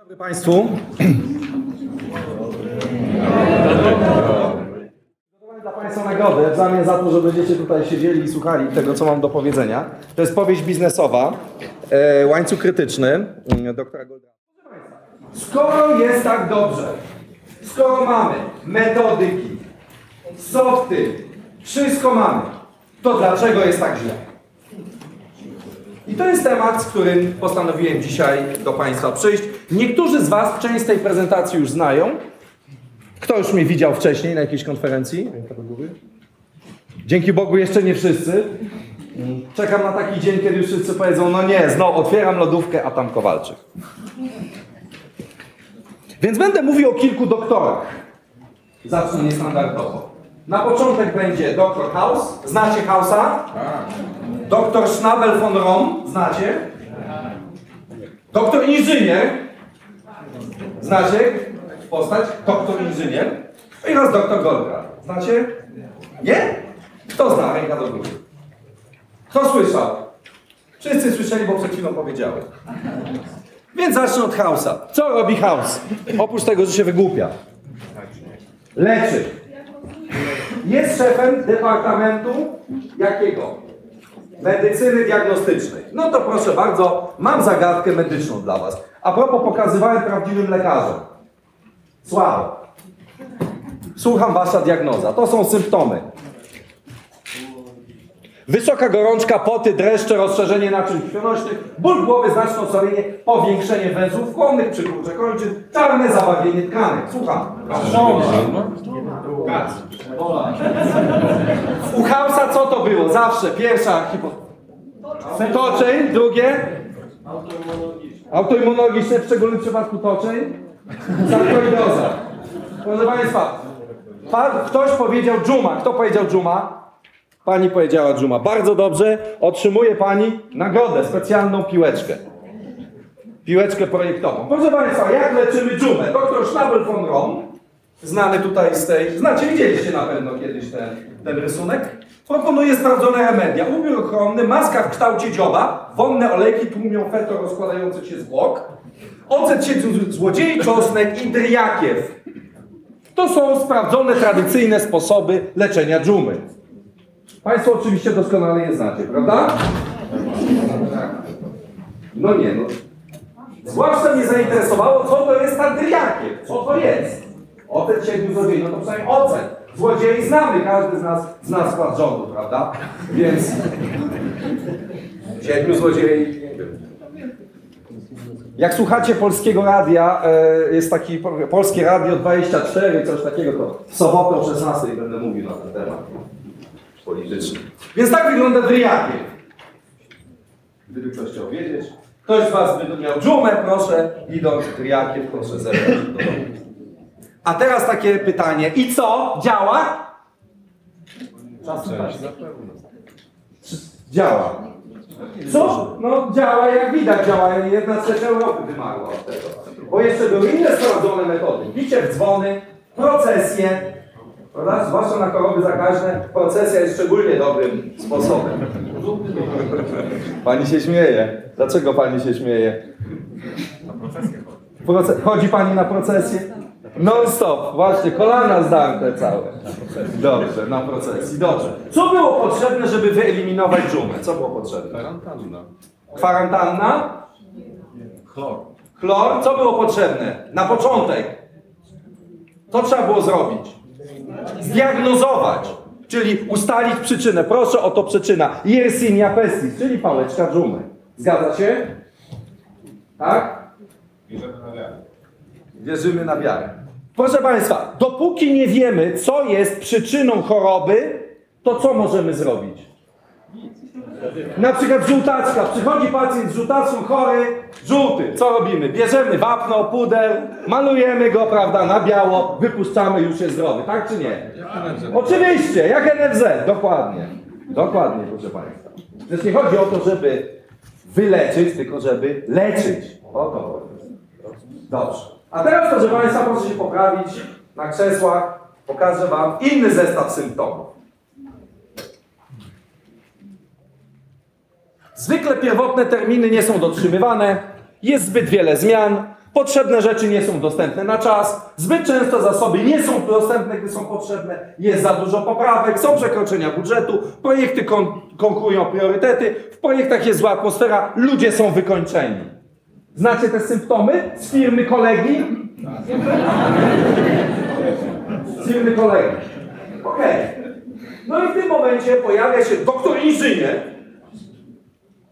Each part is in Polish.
dobry Państwu. Dla Państwa nagrody w zamian za to, że będziecie tutaj siedzieli i słuchali tego, co mam do powiedzenia. To jest powieść biznesowa, e, łańcuch krytyczny, mm, doktora Goldrata. Skoro jest tak dobrze, skoro mamy metodyki, softy, wszystko mamy, to dlaczego jest tak źle? I to jest temat, z którym postanowiłem dzisiaj do Państwa przyjść. Niektórzy z Was część z tej prezentacji już znają. Kto już mnie widział wcześniej na jakiejś konferencji? Dzięki Bogu jeszcze nie wszyscy. Czekam na taki dzień, kiedy już wszyscy powiedzą, no nie, znowu otwieram lodówkę, a tam Kowalczyk. Więc będę mówił o kilku doktorach. Zacznę niestandardowo. Na początek będzie doktor Haus. Znacie Hausa? Doktor Schnabel von Rom, znacie? Doktor inżynier, znacie postać? Doktor inżynier. I raz doktor Goldra, znacie? Nie? Kto zna? Ręka do góry. Kto słyszał? Wszyscy słyszeli, bo przed chwilą powiedziałem. Więc zacznę od Hausa. Co robi Haus? Oprócz tego, że się wygłupia. Leczy. Jest szefem departamentu jakiego? medycyny diagnostycznej. No to proszę bardzo, mam zagadkę medyczną dla Was. A propos pokazywałem prawdziwym lekarzom. Słabo. Słucham Wasza diagnoza. To są symptomy. Wysoka gorączka, poty, dreszcze, rozszerzenie naczyń krwionośnych, ból głowy, znaczne osłabienie, powiększenie węzłów chłonnych, przykurcze kończyn, czarne zabawienie tkanek. Słucham. U Hausa co to było? Zawsze pierwsza hipoteza. Toczeń, drugie? Autoimmunologiczne, w szczególnym przypadku toczeń. Sarkoidoza. Proszę Państwa, pan, ktoś powiedział dżuma. Kto powiedział dżuma? Pani powiedziała dżuma. Bardzo dobrze. Otrzymuje Pani nagrodę, specjalną piłeczkę. Piłeczkę projektową. Proszę Państwa, jak leczymy dżumę? Doktor Schnabel von Rom, znany tutaj z tej... Znacie, widzieliście na pewno kiedyś ten, ten rysunek. Proponuje sprawdzone remedia. Ubiór ochronny, maska w kształcie dzioba, wonne olejki tłumią fetor rozkładający się zwłok, ocet siedmiu złodziei, czosnek i dryjakiew. To są sprawdzone, tradycyjne sposoby leczenia dżumy. Państwo oczywiście doskonale je znacie, prawda? No nie, no. Zwłaszcza mnie zainteresowało, co to jest ta dryjakiew. Co to jest? Ocet siedmiu złodziei, no to przynajmniej ocet. Złodziei znamy, każdy z nas zna skład rządu, prawda? Więc siedmiu złodziei. Jak słuchacie polskiego radia, e, jest taki po- polskie radio 24, coś takiego, to w sobotę o 16 będę mówił na ten temat polityczny. Więc tak wygląda dryjakie. Gdyby ktoś chciał wiedzieć. Ktoś z Was by miał dżumę, proszę, idąc dryjakie, proszę zebrać do domu. A teraz takie pytanie. I co? Działa? Działa. Co? No działa jak widać, działa. Jedna trzecia Europy wymarła od tego. Bo jeszcze były inne sprawdzone metody. Bicie w dzwony, procesje. Prawda? Zwłaszcza na choroby zakaźne, procesja jest szczególnie dobrym sposobem. Pani się śmieje. Dlaczego pani się śmieje? Proce- Chodzi pani na procesję? Non stop, właśnie, kolana zdarte całe. Dobrze, na procesji, dobrze. Co było potrzebne, żeby wyeliminować dżumę? Co było potrzebne? Kwarantanna. Kwarantanna? Chlor. Chlor? Co było potrzebne? Na początek. Co trzeba było zrobić? Zdiagnozować. Czyli ustalić przyczynę. Proszę o to przyczyna. Yersinia pestis, czyli pałeczka dżumy. Zgadza się? Tak? Bierzemy na wiarę. Wierzymy na wiarę. Proszę Państwa, dopóki nie wiemy, co jest przyczyną choroby, to co możemy zrobić? Na przykład żółtaczka. Przychodzi pacjent z żółtaczką chory, żółty. Co robimy? Bierzemy wapno, puder, malujemy go, prawda, na biało, wypuszczamy, już jest zdrowy. Tak czy nie? Oczywiście, jak NFZ. Dokładnie. Dokładnie, proszę Państwa. Przecież nie chodzi o to, żeby wyleczyć, tylko żeby leczyć. O to chodzi. Dobrze. A teraz, proszę Państwa, proszę się poprawić na krzesłach. Pokażę Wam inny zestaw symptomów. Zwykle pierwotne terminy nie są dotrzymywane, jest zbyt wiele zmian, Potrzebne rzeczy nie są dostępne na czas. Zbyt często zasoby nie są dostępne, gdy są potrzebne. Jest za dużo poprawek, są przekroczenia budżetu, projekty kon konkurują priorytety, w projektach jest zła atmosfera, ludzie są wykończeni. Znacie te symptomy z firmy kolegi? Z firmy kolegi. Okej. No i w tym momencie pojawia się doktor inżynier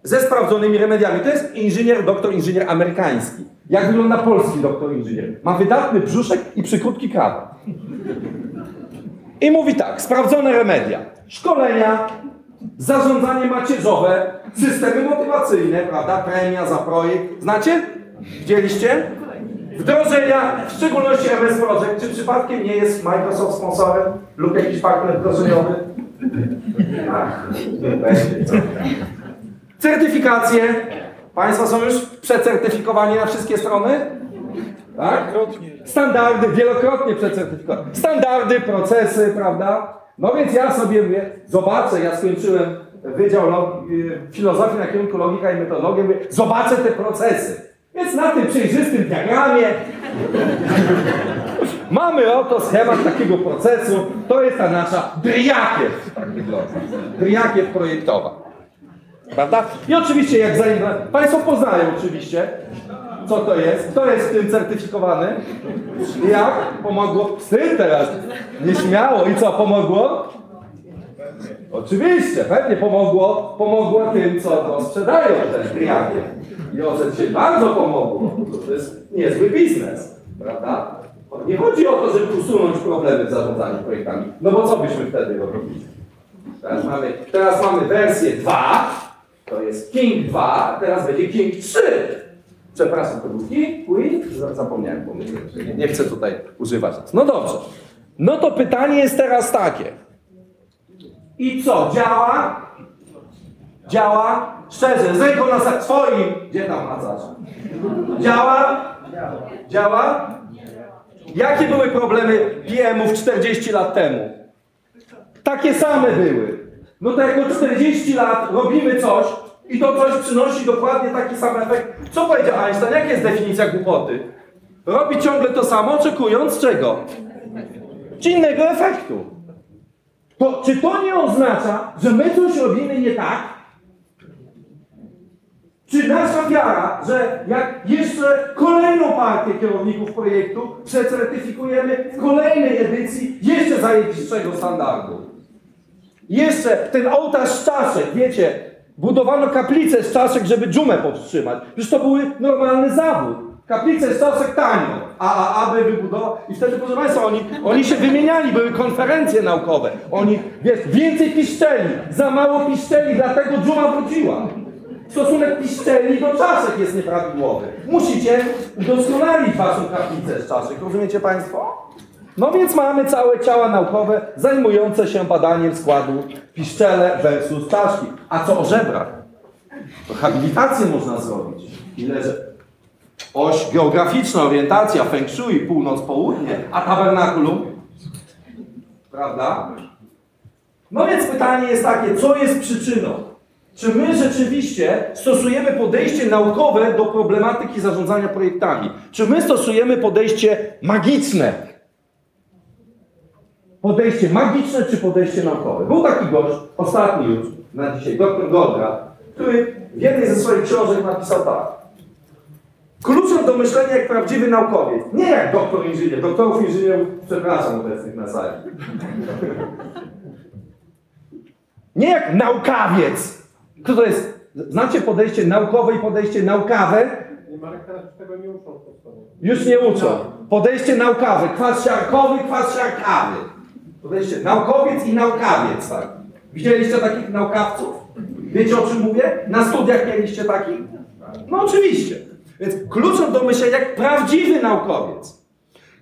ze sprawdzonymi remediami. To jest inżynier, doktor inżynier amerykański. Jak wygląda polski doktor inżynier? Ma wydatny brzuszek i przykrótki krawat. I mówi tak, sprawdzone remedia. Szkolenia, zarządzanie macierzowe, systemy motywacyjne, prawda? Premia za projekt. Znacie? Widzieliście? Wdrożenia, w szczególności MS Project. Czy przypadkiem nie jest Microsoft sponsorem lub jakiś partner wdrożeniowy? Ach? Certyfikacje. Państwo są już przecertyfikowani na wszystkie strony? Tak? Standardy, wielokrotnie przecertyfikowani. Standardy, procesy, prawda? No więc ja sobie mówię, zobaczę, ja skończyłem Wydział Log- y, Filozofii na kierunku Logika i Metodologia, mówię, zobaczę te procesy. Więc na tym przejrzystym diagramie mamy oto schemat takiego procesu. To jest ta nasza dryjakiew, tak wygląda. Projektowa. Prawda? I oczywiście, jak zanim. Państwo poznają oczywiście, co to jest. Kto jest tym certyfikowany? Jak? Pomogło? Wstyd teraz. Nieśmiało. I co, pomogło? Oczywiście, pewnie pomogło, pomogło tym, co to sprzedają też klientom. I OZE się bardzo pomogło. To jest niezły biznes, prawda? Nie chodzi o to, żeby usunąć problemy w zarządzaniu projektami. No bo co byśmy wtedy robili? Teraz mamy, teraz mamy wersję 2, to jest King 2, teraz będzie King 3. Przepraszam, to był? Za- Zapomniałem, się. Nie, chcę tutaj używać. No dobrze. No to pytanie jest teraz takie. I co, działa? Działa? Szczerze, z ręką na swoim. Gdzie tam macasz? Działa? Działa? Jakie były problemy PM-ów 40 lat temu? Takie same były. No to jak od 40 lat robimy coś i to coś przynosi dokładnie taki sam efekt. Co powiedział Einstein? Jaka jest definicja głupoty? Robi ciągle to samo, oczekując czego? Czy innego efektu. To, czy to nie oznacza, że my coś robimy nie tak? Czy nasza wiara, że jak jeszcze kolejną partię kierowników projektu przecertyfikujemy w kolejnej edycji jeszcze zajebistszego standardu? Jeszcze ten ołtarz czaszek, wiecie, budowano kaplicę z czaszek, żeby dżumę powstrzymać. Przecież to były normalny zawód. Kaplice z czaszek tanio, a, a aby wybudował. I wtedy, proszę Państwa, oni, oni się wymieniali, były konferencje naukowe. Oni, wiesz, więcej piszczeli, za mało piszczeli, dlatego dżuma wróciła. Stosunek piszczeli do czaszek jest nieprawidłowy. Musicie udoskonalić Waszą kaplicę z czaszek, rozumiecie Państwo? No więc mamy całe ciała naukowe zajmujące się badaniem składu piszczele versus czaszki. A co o żebrach? To habilitację można zrobić. Ile że oś geograficzna, orientacja, feng shui, północ-południe, a tabernakulum? Prawda? No więc pytanie jest takie, co jest przyczyną? Czy my rzeczywiście stosujemy podejście naukowe do problematyki zarządzania projektami? Czy my stosujemy podejście magiczne? Podejście magiczne czy podejście naukowe? Był taki gość, ostatni już na dzisiaj, dr Godra, który w jednej ze swoich książek napisał tak. Kluczem do myślenia jak prawdziwy naukowiec. Nie jak doktor inżynier. Doktorów inżynierów, przepraszam obecnych na sali. Nie jak naukawiec. Kto to jest? Znacie podejście naukowe i podejście naukawe? Tego nie uczą. Już nie uczą. Podejście naukowe. Kwas siarkowy, kwas siarkawy. Podejście naukowiec i naukawiec. Widzieliście takich naukawców? Wiecie o czym mówię? Na studiach mieliście takich? No oczywiście. Więc kluczem do myślenia jak prawdziwy naukowiec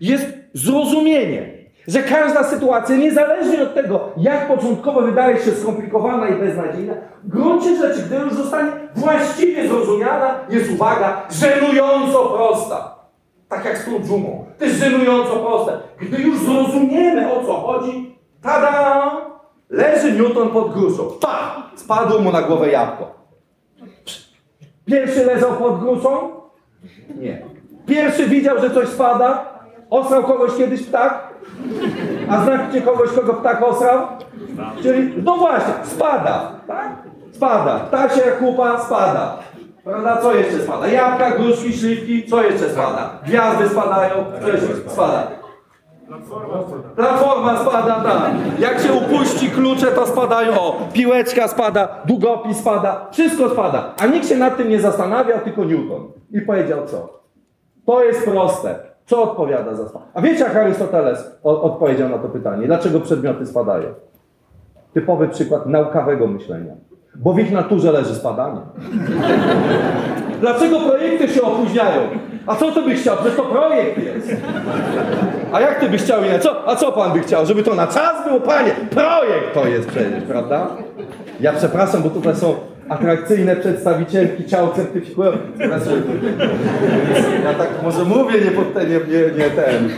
jest zrozumienie, że każda sytuacja, niezależnie od tego, jak początkowo wydaje się skomplikowana i beznadziejna, w gruncie rzeczy, gdy już zostanie właściwie zrozumiana, jest uwaga, żenująco prosta. Tak jak z tą dżumą. To jest żenująco proste. Gdy już zrozumiemy, o co chodzi, tada! Leży Newton pod gruszą. Pa! Spadło mu na głowę jabłko. Pierwszy leżał pod gruszą? Nie. Pierwszy widział, że coś spada? Osrał kogoś kiedyś ptak? A znacie kogoś, kogo ptak osrał? Czyli, no właśnie, spada, tak? Spada. Ptasia kupa spada. Prawda? Co jeszcze spada? Jabłka, gruszki, śliwki, co jeszcze spada? Gwiazdy spadają, co jeszcze spada? Platforma spada, tak. Jak się upuści klucze, to spadają. O, piłeczka spada, długopis spada, wszystko spada. A nikt się nad tym nie zastanawiał, tylko Newton. I powiedział co? To jest proste. Co odpowiada za spadek? A wiecie, jak Arystoteles odpowiedział na to pytanie? Dlaczego przedmioty spadają? Typowy przykład naukowego myślenia. Bo w ich naturze leży spadanie. Dlaczego projekty się opóźniają? A co ty byś chciał? Przecież to projekt jest. A jak ty byś chciał inaczej? Co? A co pan by chciał? Żeby to na czas było? Panie, projekt to jest przecież, prawda? Ja przepraszam, bo tutaj są atrakcyjne przedstawicielki ciał certyfikują. Znaczy, Ja tak może mówię, nie, pod nie, nie, nie ten.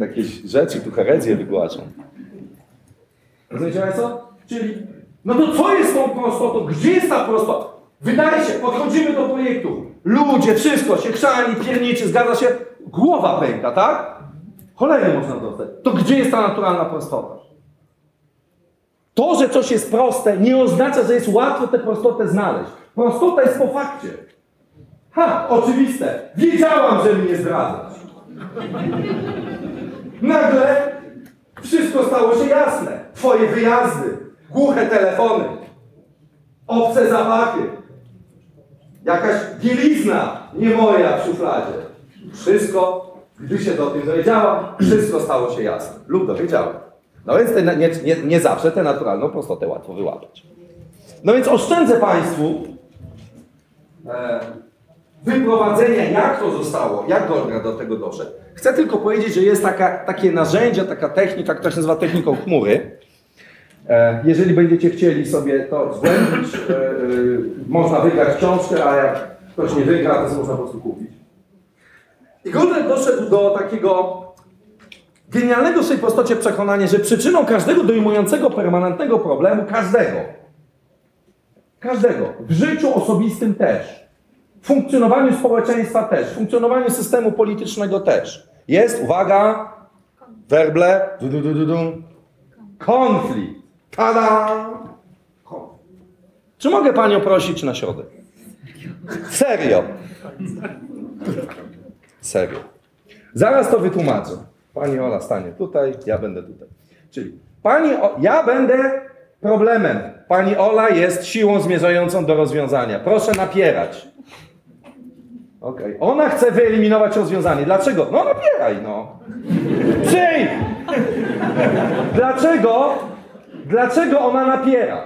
Jakieś rzeczy, tu herezję wygłaszam. Rozumiecie Państwo? Czyli, no to co jest tą prostotą? Gdzie jest ta prostota? Wydaje się, podchodzimy do projektu. Ludzie, wszystko się chrzani, pierniczy, zgadza się. Głowa pęka, tak? Cholery można dostać. To gdzie jest ta naturalna prostota? To, że coś jest proste, nie oznacza, że jest łatwo tę prostotę znaleźć. Prostota jest po fakcie. Ha, oczywiste. Wiedziałam, że mnie zdradzasz. Nagle wszystko stało się jasne. Twoje wyjazdy, głuche telefony, obce zapachy, jakaś bielizna nie moja w szufladzie. Wszystko, gdy się do tym dowiedziałam, wszystko stało się jasne. Lub dowiedziałam. No więc te, nie, nie, nie zawsze tę naturalną prostotę łatwo wyłapać. No więc oszczędzę Państwu e, wyprowadzenia, jak to zostało, jak Goldratt do tego doszedł. Chcę tylko powiedzieć, że jest taka, takie narzędzie, taka technika, która się nazywa techniką chmury. E, Jeżeli będziecie chcieli sobie to zgłębić, e, e, można wygrać książkę, a jak ktoś nie wygra, to można po prostu kupić. I Goldratt doszedł do takiego genialnego w swojej prostocie przekonania, że przyczyną każdego dojmującego permanentnego problemu, każdego, każdego, w życiu osobistym też, w funkcjonowaniu społeczeństwa też, w funkcjonowaniu systemu politycznego też, jest, uwaga, werble, du, du, du, du, konflikt. Tada! Czy mogę Panią prosić na środek? Serio. Serio. Zaraz to wytłumaczę. Pani Ola stanie tutaj, ja będę tutaj. Czyli pani o, ja będę problemem. Pani Ola jest siłą zmierzającą do rozwiązania. Proszę napierać. Okej. Ona chce wyeliminować rozwiązanie. Dlaczego? No napieraj, no. Przyjdź! Dlaczego? Dlaczego ona napiera?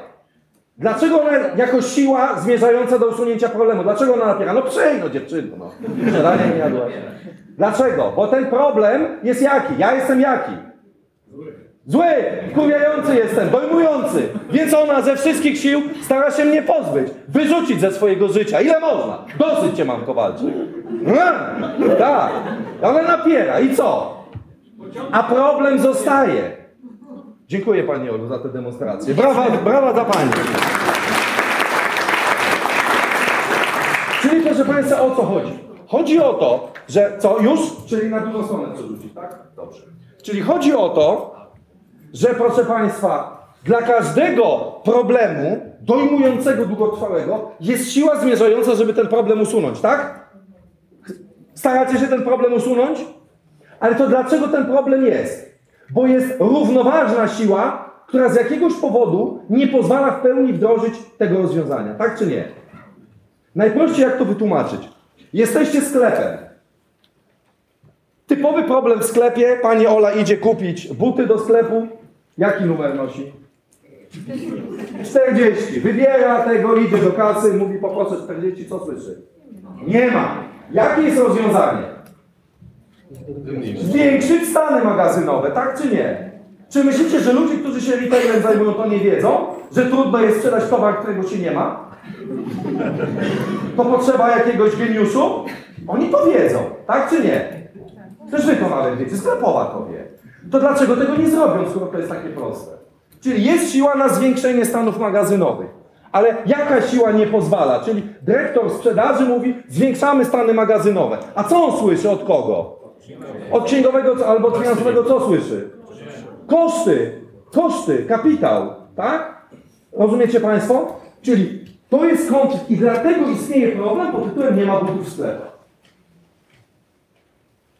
Dlaczego ona jako siła zmierzająca do usunięcia problemu? Dlaczego ona napiera? No przyjdź, no dziewczyno, no. Nie. Dlaczego? Bo ten problem jest jaki? Ja jestem jaki? Zły, wkurwiający jestem, dojmujący. Więc ona ze wszystkich sił stara się mnie pozbyć, wyrzucić ze swojego życia. Ile można? Dosyć cię mam, Kowalczyk. Tak. Ona napiera i co? A problem zostaje. Dziękuję Pani Olu za tę demonstrację. Brawa, brawa dla Pani. Czyli proszę Państwa, o co chodzi? Chodzi o to, że co już? Czyli na drugą stronę przerzucić, tak? Dobrze. Czyli chodzi o to, że proszę Państwa, dla każdego problemu dojmującego długotrwałego jest siła zmierzająca, żeby ten problem usunąć, tak? Staracie się ten problem usunąć? Ale to dlaczego ten problem jest? Bo jest równoważna siła, która z jakiegoś powodu nie pozwala w pełni wdrożyć tego rozwiązania, tak czy nie? Najprościej jak to wytłumaczyć? Jesteście sklepem. Typowy problem w sklepie. Pani Ola idzie kupić buty do sklepu. Jaki numer nosi? 40. Wybiera tego, idzie do kasy, mówi poproszę 40, co słyszy? Nie ma. Jakie jest rozwiązanie? Zwiększyć stany magazynowe, tak czy nie? Czy myślicie, że ludzie, którzy się retailem zajmują, to nie wiedzą? Że trudno jest sprzedać towar, którego się nie ma? To potrzeba jakiegoś geniuszu? Oni to wiedzą, tak czy nie? Też wy to nawet wiecie, sklepowa to wie. To dlaczego tego nie zrobią, skoro to jest takie proste? Czyli jest siła na zwiększenie stanów magazynowych. Ale jaka siła nie pozwala? Czyli dyrektor sprzedaży mówi, zwiększamy stany magazynowe. A co on słyszy od kogo? Od księgowego albo od finansowego co słyszy? Koszty, koszty, kapitał, tak? Rozumiecie Państwo? Czyli to jest konflikt i dlatego istnieje problem pod tytułem nie ma butów w.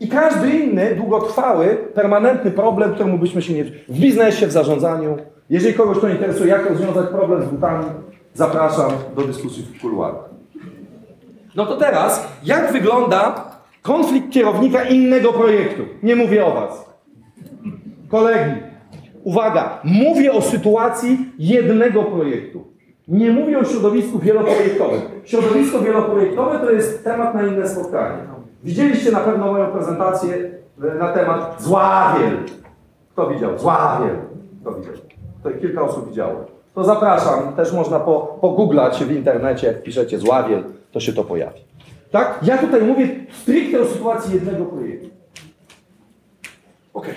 I każdy inny, długotrwały, permanentny problem, któremu byśmy się nie... W biznesie, w zarządzaniu. Jeżeli kogoś to interesuje, jak rozwiązać problem z butami, zapraszam do dyskusji w kuluarach. No to teraz, jak wygląda konflikt kierownika innego projektu? Nie mówię o Was. Kolegi, uwaga, mówię o sytuacji jednego projektu. Nie mówię o środowisku wieloprojektowym. Środowisko wieloprojektowe to jest temat na inne spotkanie. Widzieliście na pewno moją prezentację e, na temat Zławiel. Kto widział? Zławiel. Kto widział? To kilka osób widziało. To zapraszam, też można po, pogooglać w internecie, piszecie Zławiel, to się to pojawi. Tak? Ja tutaj mówię stricte o sytuacji jednego projektu. Okej.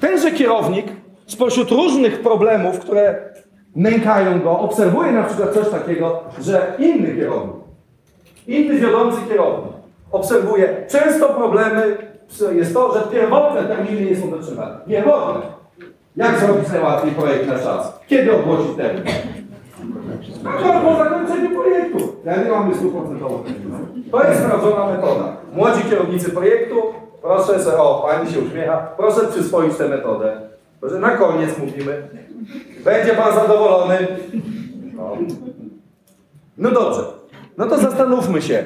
Tenże kierownik spośród różnych problemów, które nękają go, obserwuje na przykład coś takiego, że inny kierownik, inny wiodący kierownik obserwuje często problemy, jest to, że pierwotne terminy nie są dotrzymane. Pierwotne. Jak zrobić najłatwiej projekt na czas? Kiedy ogłosić termin? No, po zakończeniu projektu. Wtedy mamy 100% termin. To jest sprawdzona metoda. Młodzi kierownicy projektu, proszę, se- o, pani się uśmiecha, proszę przyswoić tę metodę. Proszę, na koniec mówimy. Będzie pan zadowolony. No. no dobrze. No to zastanówmy się.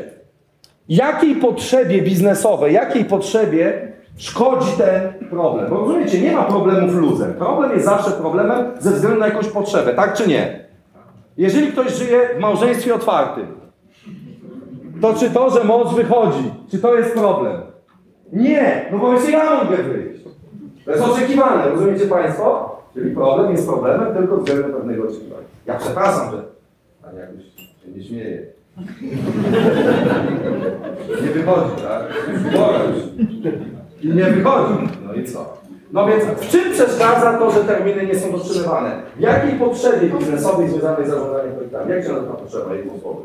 Jakiej potrzebie biznesowej, jakiej potrzebie szkodzi ten problem? Bo rozumiecie, nie ma problemów luzem. Problem jest zawsze problemem ze względu na jakąś potrzebę, tak czy nie? Jeżeli ktoś żyje w małżeństwie otwartym, to czy to, że mąż wychodzi, czy to jest problem? Nie, no bo ja mogę wyjść. To jest oczekiwane, rozumiecie Państwo? Czyli problem jest problemem tylko względem pewnego oczekiwania. Ja przepraszam, że Pani jakoś się nie śmieje. Nie wychodzi, tak? Bora już. I nie wychodzi. No i co? No więc w czym przeszkadza to, że terminy nie są dotrzymywane? W jakiej potrzebie biznesowej związanej z zarządzaniem projektami? Jak się nazywa potrzeba jednym słowem?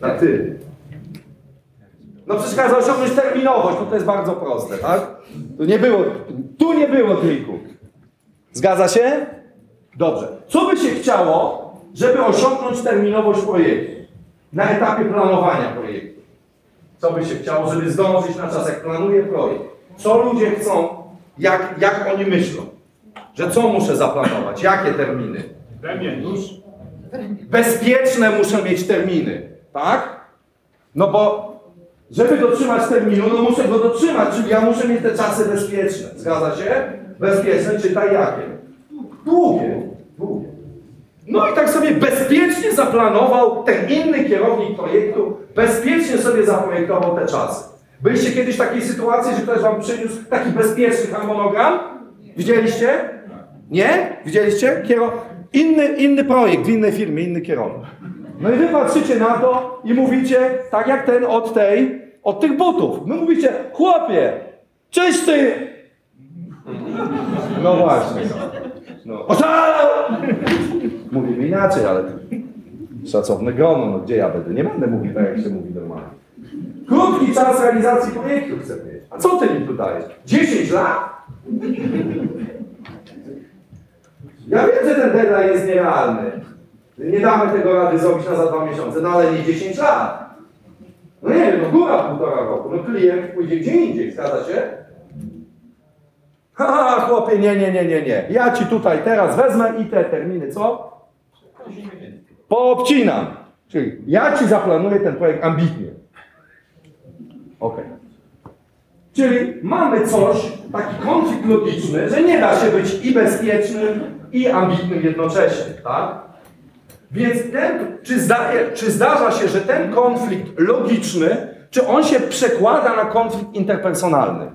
Na ty. No przeszkadza osiągnąć terminowość, no to jest bardzo proste, tak? Tu nie było, tu nie było triku. Zgadza się? Dobrze. Co by się chciało, żeby osiągnąć terminowość projektu? Na etapie planowania projektu. Co by się chciało, żeby zdążyć na czas, jak planuje projekt? Co ludzie chcą, jak, jak oni myślą? Że co muszę zaplanować? Jakie terminy? Bezpieczne muszę mieć terminy, tak? No bo żeby dotrzymać terminu, no muszę go dotrzymać, czyli ja muszę mieć te czasy bezpieczne. Zgadza się? Bezpieczne, czytaj jakie? Długie. Długie. No i tak sobie bezpiecznie zaplanował ten inny kierownik projektu, bezpiecznie sobie zaprojektował te czasy. Byliście kiedyś w takiej sytuacji, że ktoś wam przyniósł taki bezpieczny harmonogram? Widzieliście? Nie? Widzieliście? Kiero... Inny, inny projekt w innej firmie, inny kierownik. No i wy patrzycie na to i mówicie, tak jak ten od tej, od tych butów. My mówicie, chłopie, czysty! No właśnie. No. Oszalał! Mówimy inaczej, ale szacowne grono, no gdzie ja będę? Nie będę mówił tak, jak się mówi normalnie. Krótki czas realizacji projektu chcę mieć. A co ty mi tu dajesz? 10 lat? Ja wiem, że ten deadline jest nierealny. Nie damy tego rady zrobić na za dwa miesiące, no ale nie 10 lat. No nie wiem, no góra półtora roku. No klient pójdzie gdzie indziej, zgadza się? Ha, chłopie, nie, nie, nie, nie, nie. Ja ci tutaj teraz wezmę i te terminy, co? Poobcinam. Czyli ja ci zaplanuję ten projekt ambitnie. Ok. Czyli mamy coś, taki konflikt logiczny, że nie da się być i bezpiecznym, i ambitnym jednocześnie, tak? Więc ten, czy, zda, czy zdarza się, że ten konflikt logiczny, czy on się przekłada na konflikt interpersonalny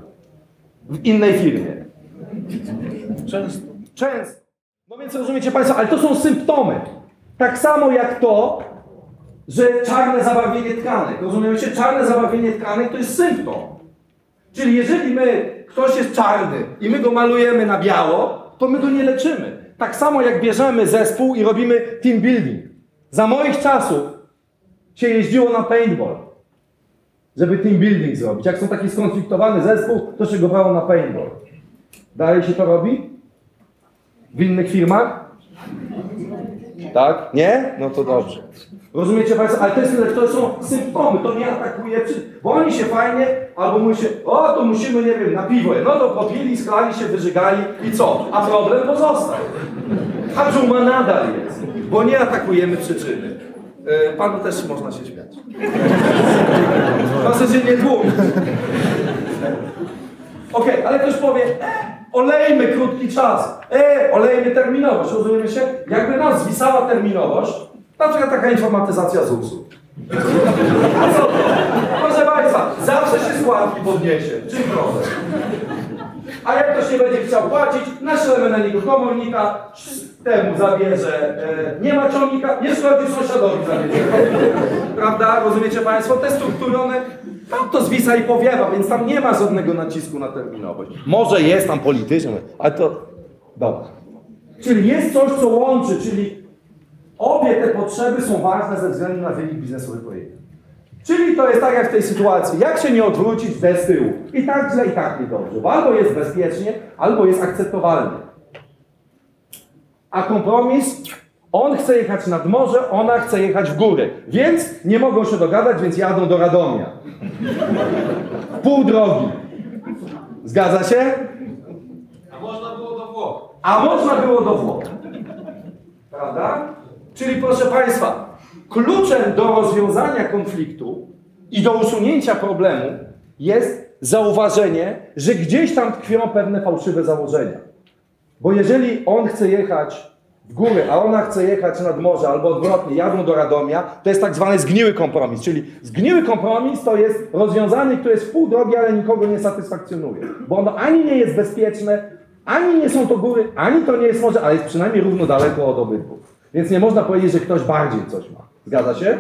w innej firmie? Często. Często. No więc rozumiecie Państwo, ale to są symptomy. Tak samo jak to, że czarne zabarwienie tkanek. Rozumiecie? Czarne zabarwienie tkanek to jest symptom. Czyli jeżeli my, ktoś jest czarny i my go malujemy na biało, to my go nie leczymy. Tak samo jak bierzemy zespół i robimy team building. Za moich czasów się jeździło na paintball, żeby team building zrobić. Jak są taki skonfliktowany zespół, to się go brało na paintball. Dalej się to robi? W innych firmach? Tak? Nie? No to dobrze. Rozumiecie Państwo? Ale to, jest, to są symptomy, to nie atakuje, bo oni się fajnie, albo mówią się, o to musimy, nie wiem, na piwo, no to popili, sklali się, wyżygali i co? A problem pozostał. A dżuma nadal jest, bo nie atakujemy przyczyny. Yy, panu też można się śmiać. Proszę się nie tłumić. Okej, ale ktoś powie, e, olejmy krótki czas, e, olejmy terminowość, rozumiemy się? Jakby nam zwisała terminowość, na przykład taka informatyzacja ZUS-u. Proszę Państwa, zawsze się składki podniesie. Czym problem? A jak ktoś nie będzie chciał płacić, naszlemy na niego komornika, temu zabierze, e, nie ma ciągnika, nie szkodzi sąsiadowi zabierze. Prawda? Rozumiecie Państwo? Te struktury, one tam to zwisa i powiewa, więc tam nie ma żadnego nacisku na terminowość. Może jest tam polityczny, ale to... Dobra. Czyli jest coś, co łączy, czyli obie te potrzeby są ważne ze względu na wynik biznesowy projektu. Czyli to jest tak jak w tej sytuacji, jak się nie odwrócić bez tyłu. I tak źle, i tak niedobrze. Bo albo jest bezpiecznie, albo jest akceptowalny. A kompromis, on chce jechać nad morze, ona chce jechać w góry. Więc nie mogą się dogadać, więc jadą do Radomia. Pół drogi. Zgadza się? A można było do Włoch. A można było do Włoch. Prawda? Czyli proszę Państwa, kluczem do rozwiązania konfliktu i do usunięcia problemu jest zauważenie, że gdzieś tam tkwią pewne fałszywe założenia. Bo jeżeli on chce jechać w góry, a ona chce jechać nad morze, albo odwrotnie, jadą do Radomia, to jest tak zwany zgniły kompromis. Czyli zgniły kompromis to jest rozwiązanie, które jest w pół drogi, ale nikogo nie satysfakcjonuje. Bo ono ani nie jest bezpieczne, ani nie są to góry, ani to nie jest morze, ale jest przynajmniej równo daleko od obydwu. Więc nie można powiedzieć, że ktoś bardziej coś ma. Zgadza się?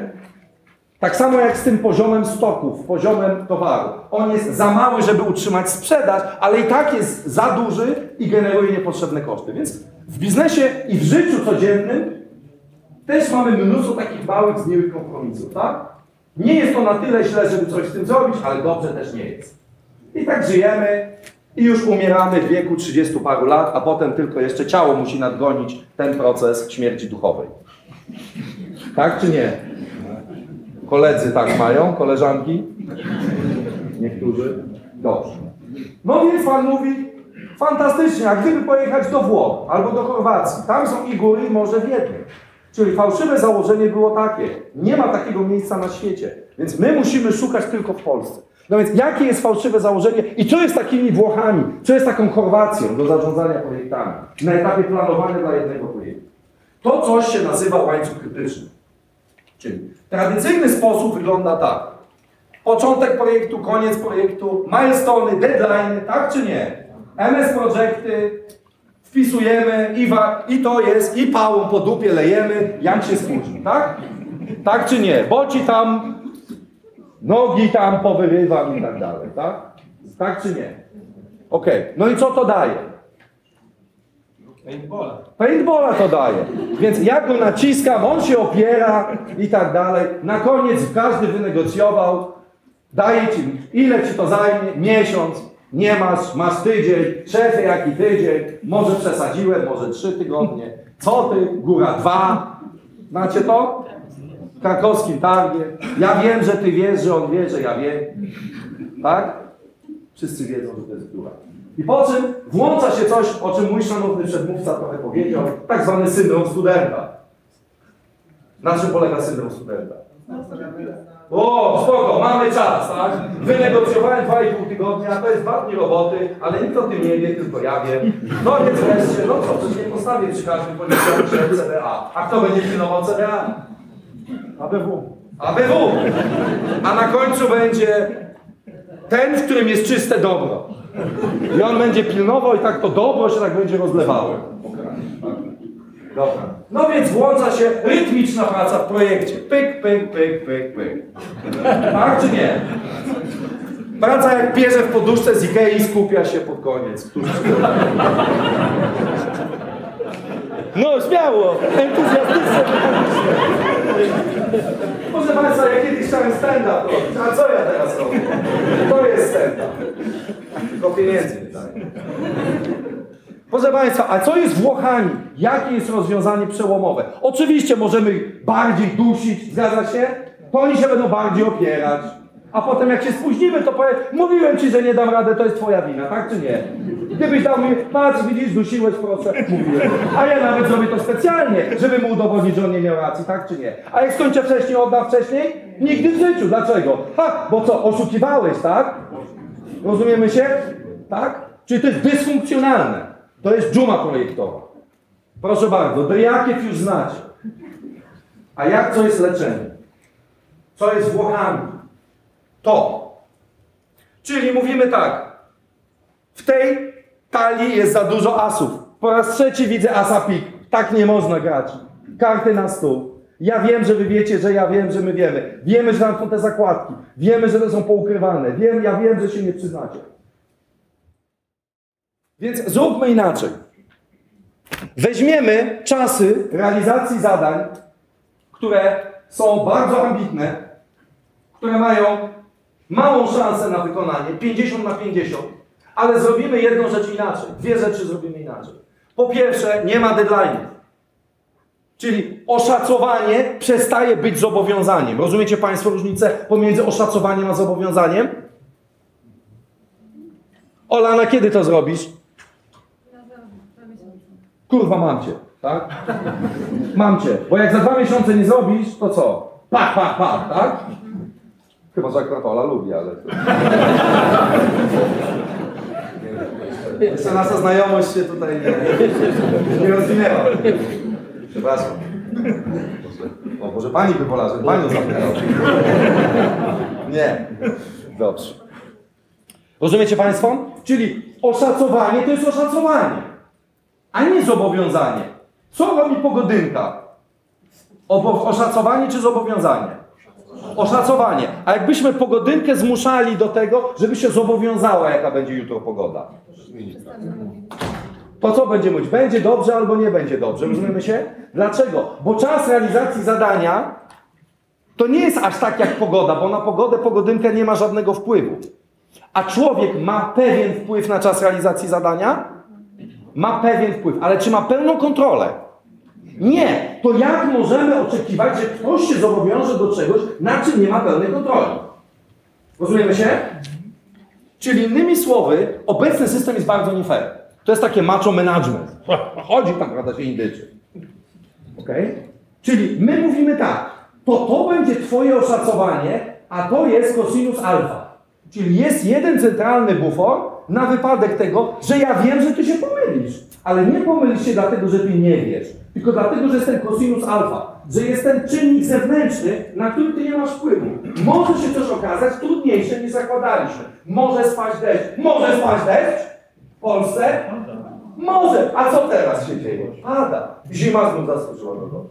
Tak samo jak z tym poziomem stoków, poziomem towaru. On jest za mały, żeby utrzymać sprzedaż, ale i tak jest za duży i generuje niepotrzebne koszty. Więc w biznesie i w życiu codziennym też mamy mnóstwo takich małych, zgniłych kompromisów, tak? Nie jest to na tyle źle, żeby coś z tym zrobić, ale dobrze też nie jest. I tak żyjemy i już umieramy w wieku 30 paru lat, a potem tylko jeszcze ciało musi nadgonić ten proces śmierci duchowej. Tak czy nie? Koledzy tak mają, koleżanki? Niektórzy? Dobrze. No więc Pan mówi, fantastycznie, a gdyby pojechać do Włoch albo do Chorwacji, tam są i góry, i morze w jednym. Czyli fałszywe założenie było takie, nie ma takiego miejsca na świecie, więc my musimy szukać tylko w Polsce. No więc jakie jest fałszywe założenie i co jest takimi Włochami, co jest taką Chorwacją do zarządzania projektami na etapie planowania dla jednego projektu? To coś się nazywa łańcuch krytyczny. Czyli tradycyjny sposób wygląda tak. Początek projektu, koniec projektu, milestone, deadline, tak czy nie? MS projekty, wpisujemy i, to jest, i pałą po dupie lejemy, jak się spóźni, tak? Tak czy nie? Bo ci tam nogi tam powyrywam i tak dalej, tak? Tak czy nie? Okej, no i co to daje? Paintballa. Paintballa to daje. Więc ja go naciskam, on się opiera i tak dalej. Na koniec każdy wynegocjował. Daje ci, ile ci to zajmie? Miesiąc. Nie masz, masz tydzień. Szefie, jaki tydzień? Może przesadziłem, może trzy tygodnie. Co ty? Góra dwa. Znacie to? Krakowskim targie. Ja wiem, że ty wiesz, że on wie, że ja wiem. Tak? Wszyscy wiedzą, że to jest góra. I po czym włącza się coś, o czym mój szanowny przedmówca trochę powiedział, tak zwany syndrom studenta. Na czym polega syndrom studenta? O, spoko, mamy czas, tak? Wynegocjowałem 2,5 tygodnia, to jest dwa dni roboty, ale nikt o tym nie wie, tylko ja wiem. No więc wreszcie, no co, przecież nie postawię przy każdym policjancie CDA. A kto będzie pilnował CDA? ABW. ABW! A na końcu będzie ten, w którym jest czyste dobro. I on będzie pilnował i tak to dobro się tak będzie rozlewało. Dobra. No więc włącza się rytmiczna praca w projekcie. Pyk, pyk, pyk, pyk, pyk. Tak czy nie? Praca jak bierze w poduszce z Ikei skupia się pod koniec. Któż No, śmiało, entuzjastycznie. Proszę Państwa, ja kiedyś chciałem stand-up a co ja teraz robię? To jest stand-up. Tylko pieniędzy nie. Proszę Państwa, a co jest Włochami? Jakie jest rozwiązanie przełomowe? Oczywiście możemy bardziej dusić, zgadza się? To oni się będą bardziej opierać. A potem jak się spóźnimy, to powiem, mówiłem Ci, że nie dam rady, to jest Twoja wina, tak czy nie? Gdybyś dał mi, patrz, widzisz, dusiłeś, proszę, mówiłem. A ja nawet zrobię to specjalnie, żeby mu udowodnić, że on nie miał racji, tak czy nie? A jak skończę wcześniej, odda wcześniej? Nigdy w życiu. Dlaczego? Ha, bo co, oszukiwałeś, tak? Rozumiemy się? Tak? Czyli to jest dysfunkcjonalne. To jest dżuma projektowa. Proszę bardzo, Dryakiew już znacie. A jak co jest leczenie? Co jest Włochami? To. Czyli mówimy tak. W tej talii jest za dużo asów. Po raz trzeci widzę asa pik. Tak nie można grać. Karty na stół. Ja wiem, że wy wiecie, że ja wiem, że my wiemy. Wiemy, że tam są te zakładki. Wiemy, że to są poukrywane. Wiem, ja wiem, że się nie przyznacie. Więc zróbmy inaczej. Weźmiemy czasy realizacji zadań, które są bardzo ambitne, które mają małą szansę na wykonanie, 50 na 50, ale zrobimy jedną rzecz inaczej. Dwie rzeczy zrobimy inaczej. Po pierwsze, nie ma deadline'u. Czyli oszacowanie przestaje być zobowiązaniem. Rozumiecie Państwo różnicę pomiędzy oszacowaniem a zobowiązaniem? Ola, na kiedy to zrobisz? Kurwa, mam cię, tak? Mam cię. Bo jak za dwa miesiące nie zrobisz, to co? Pach, pach, pach, tak? Chyba, że akurat Ola lubi, ale... Jeszcze nasza znajomość się tutaj nie, nie rozwinęła. Przepraszam. O, może pani by wolała, żeby panią zapytał. Nie. Dobrze. Rozumiecie Państwo? Czyli oszacowanie to jest oszacowanie, a nie zobowiązanie. Co robi pogodynka? Obo- oszacowanie czy zobowiązanie? Oszacowanie. A jakbyśmy pogodynkę zmuszali do tego, żeby się zobowiązała, jaka będzie jutro pogoda? To co będzie mówić? Będzie dobrze albo nie będzie dobrze. Rozumiemy się? Dlaczego? Bo czas realizacji zadania to nie jest aż tak jak pogoda, bo na pogodę pogodynka nie ma żadnego wpływu. A człowiek ma pewien wpływ na czas realizacji zadania? Ma pewien wpływ, ale czy ma pełną kontrolę? Nie. To jak możemy oczekiwać, że ktoś się zobowiąże do czegoś, na czym nie ma pełnej kontroli? Rozumiemy się? Czyli innymi słowy, obecny system jest bardzo nie fair. To jest takie macho management. Chodzi tam, prawda, się indyczy. Okej? Czyli my mówimy tak, to to będzie Twoje oszacowanie, a to jest cosinus alfa. Czyli jest jeden centralny bufor na wypadek tego, że ja wiem, że Ty się pomylisz. Ale nie pomylisz się dlatego, że Ty nie wiesz, tylko dlatego, że jest ten cosinus alfa. Że jest ten czynnik zewnętrzny, na który Ty nie masz wpływu. Może się coś okazać trudniejsze niż zakładaliśmy. Może spaść deszcz. Może spaść deszcz w Polsce? Może. A co teraz się dzieje? Pada. Zima znów zaskoczyła domu.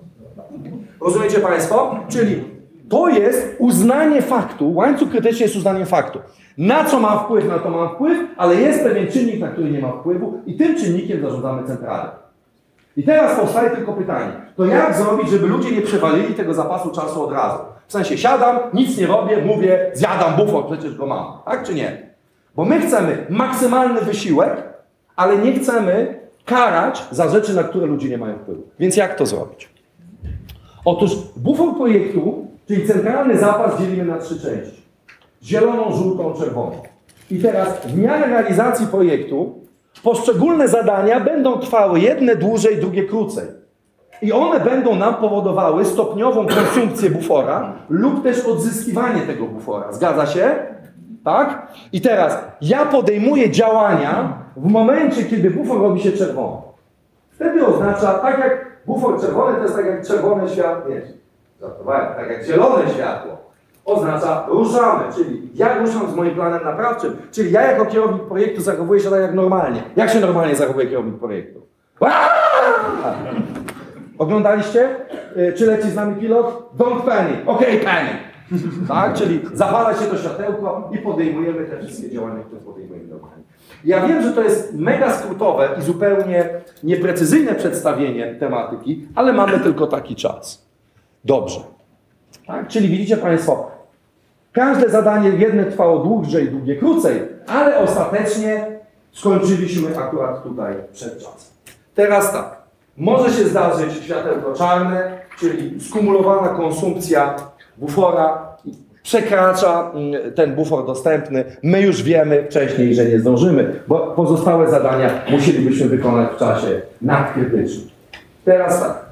Rozumiecie Państwo? Czyli to jest uznanie faktu, łańcuch krytyczny jest uznaniem faktu. Na co mam wpływ, na to mam wpływ, ale jest pewien czynnik, na który nie mam wpływu i tym czynnikiem zarządzamy centralę. I teraz powstaje tylko pytanie, to jak zrobić, żeby ludzie nie przewalili tego zapasu czasu od razu? W sensie siadam, nic nie robię, mówię, zjadam bufor, przecież go mam. Tak czy nie? Bo my chcemy maksymalny wysiłek, ale nie chcemy karać za rzeczy, na które ludzie nie mają wpływu. Więc jak to zrobić? Otóż bufor projektu, czyli centralny zapas dzielimy na trzy części. Zieloną, żółtą, czerwoną. I teraz w miarę realizacji projektu poszczególne zadania będą trwały jedne dłużej, drugie krócej. I one będą nam powodowały stopniową konsumpcję bufora lub też odzyskiwanie tego bufora. Zgadza się? Tak? I teraz ja podejmuję działania w momencie, kiedy bufor robi się czerwony. Wtedy oznacza, tak jak bufor czerwony, to jest tak jak czerwone światło, nie, tak jak zielone światło. Oznacza ruszamy, czyli ja ruszam z moim planem naprawczym, czyli ja jako kierownik projektu zachowuję się tak jak normalnie. Jak się normalnie zachowuje kierownik projektu? Oglądaliście? Y, Czy leci z nami pilot? Don't panic. Okej, panic. Tak? Czyli zapala się to światełko i podejmujemy te wszystkie działania, które podejmujemy dokładnie. Ja wiem, że to jest mega skrótowe i zupełnie nieprecyzyjne przedstawienie tematyki, ale mamy tylko taki czas. Dobrze. Tak? Czyli widzicie Państwo, każde zadanie jedne trwało dłużej, drugie krócej, ale ostatecznie skończyliśmy akurat tutaj przed czasem. Teraz tak, może się zdarzyć światełko czarne, czyli skumulowana konsumpcja bufora przekracza mm, ten bufor dostępny. My już wiemy wcześniej, że nie zdążymy, bo pozostałe zadania musielibyśmy wykonać w czasie nadkrytycznym. Teraz tak.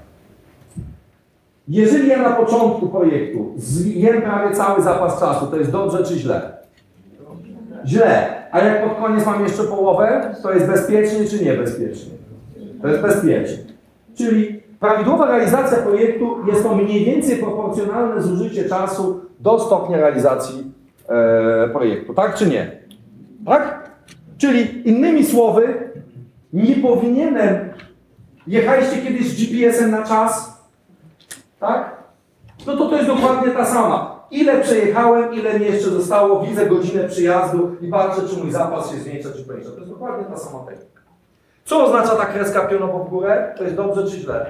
Jeżeli ja na początku projektu zjem prawie cały zapas czasu, to jest dobrze czy źle? Źle. A jak pod koniec mam jeszcze połowę, to jest bezpiecznie czy niebezpiecznie? To jest bezpiecznie. Czyli prawidłowa realizacja projektu jest to mniej więcej proporcjonalne zużycie czasu do stopnia realizacji e, projektu. Tak czy nie? Tak? Czyli innymi słowy, nie powinienem. Jechaliście kiedyś GPS-em na czas? Tak? No to to jest dokładnie ta sama. Ile przejechałem, ile mi jeszcze zostało, widzę godzinę przyjazdu i patrzę, czy mój zapas się zmniejsza, czy powiększa. To jest dokładnie ta sama technika. Co oznacza ta kreska pionowo w górę? To jest dobrze czy źle?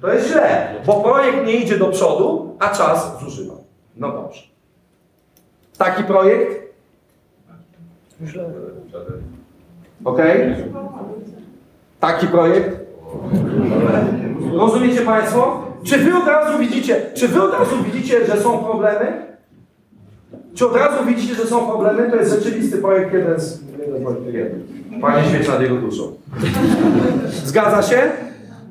To jest źle, bo projekt nie idzie do przodu, a czas zużywa. No dobrze. Taki projekt? Ok? Taki projekt? Rozumiecie Państwo? Czy wy od razu widzicie, czy wy od razu widzicie, że są problemy? Czy od razu widzicie, że są problemy? To jest rzeczywisty projekt jeden z jeden. Panie świeć nad jego duszą. Zgadza się?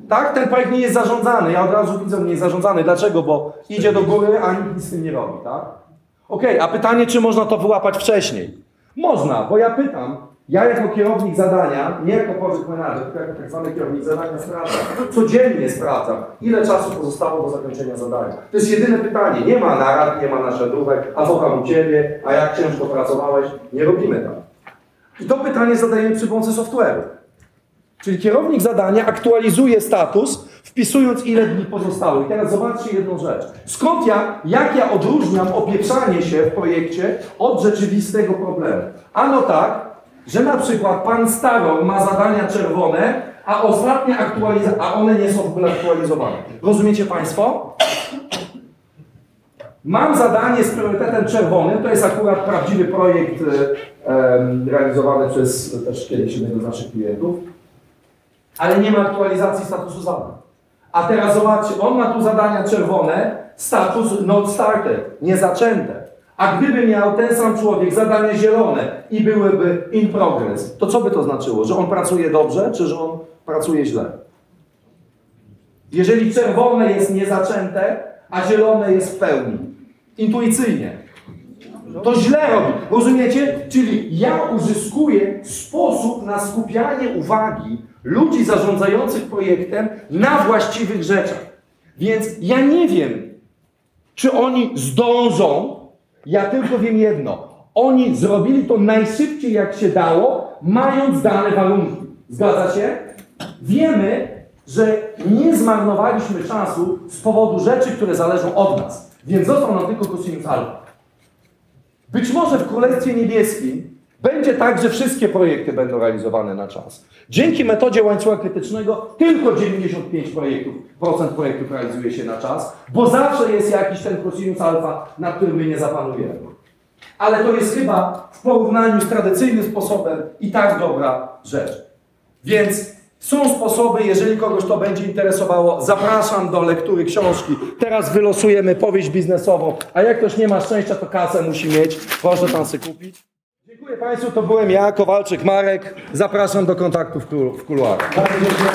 Tak? Ten projekt nie jest zarządzany. Ja od razu widzę, nie jest zarządzany. Dlaczego? Bo idzie do góry, a nikt nic z tym nie robi, tak? Okej, a pytanie, czy można to wyłapać wcześniej? Można, bo ja pytam, ja jako kierownik zadania, nie jako project manager, tylko jako tak zwany kierownik zadania sprawdzam, codziennie sprawdzam, ile czasu pozostało do zakończenia zadania. To jest jedyne pytanie. Nie ma narad, nie ma naszedówek, a co tam u Ciebie, a jak ciężko pracowałeś. Nie robimy tak. I to pytanie zadajemy przy pomocy software'u. Czyli kierownik zadania aktualizuje status, wpisując ile dni pozostało. I teraz zobaczcie jedną rzecz. Skąd ja, jak ja odróżniam opieprzanie się w projekcie od rzeczywistego problemu? Ano tak, że na przykład pan Starol ma zadania czerwone, a ostatnie aktualizacje, a one nie są w ogóle aktualizowane. Rozumiecie Państwo? Mam zadanie z priorytetem czerwonym, to jest akurat prawdziwy projekt em, realizowany przez też kiedyś jednego z naszych klientów, ale nie ma aktualizacji statusu zadań. A teraz zobaczcie, on ma tu zadania czerwone, status not started, niezaczęte. A gdyby miał ten sam człowiek zadania zielone i byłyby in progress, to co by to znaczyło? Że on pracuje dobrze, czy że on pracuje źle? Jeżeli czerwone jest niezaczęte, a zielone jest w pełni, intuicyjnie, to źle robi. Rozumiecie? Czyli ja uzyskuję sposób na skupianie uwagi ludzi zarządzających projektem na właściwych rzeczach. Więc ja nie wiem, czy oni zdążą. Ja tylko wiem jedno. Oni zrobili to najszybciej jak się dało, mając dane warunki. Zgadza się? Wiemy, że nie zmarnowaliśmy czasu z powodu rzeczy, które zależą od nas. Więc został nam tylko cosinus alfa. Być może w Królestwie Niebieskim będzie tak, że wszystkie projekty będą realizowane na czas. Dzięki metodzie łańcucha krytycznego tylko 95% projektów, procent projektów realizuje się na czas, bo zawsze jest jakiś ten cosinus alfa, na którym my nie zapanujemy. Ale to jest chyba w porównaniu z tradycyjnym sposobem i tak dobra rzecz. Więc są sposoby, jeżeli kogoś to będzie interesowało, zapraszam do lektury książki. Teraz wylosujemy powieść biznesową, a jak ktoś nie ma szczęścia, to kasę musi mieć. Proszę tam sobie kupić. Dziękuję Państwu, to byłem ja, Kowalczyk Marek. Zapraszam do kontaktu w, kul- w kuluarach. Bardzo dziękuję.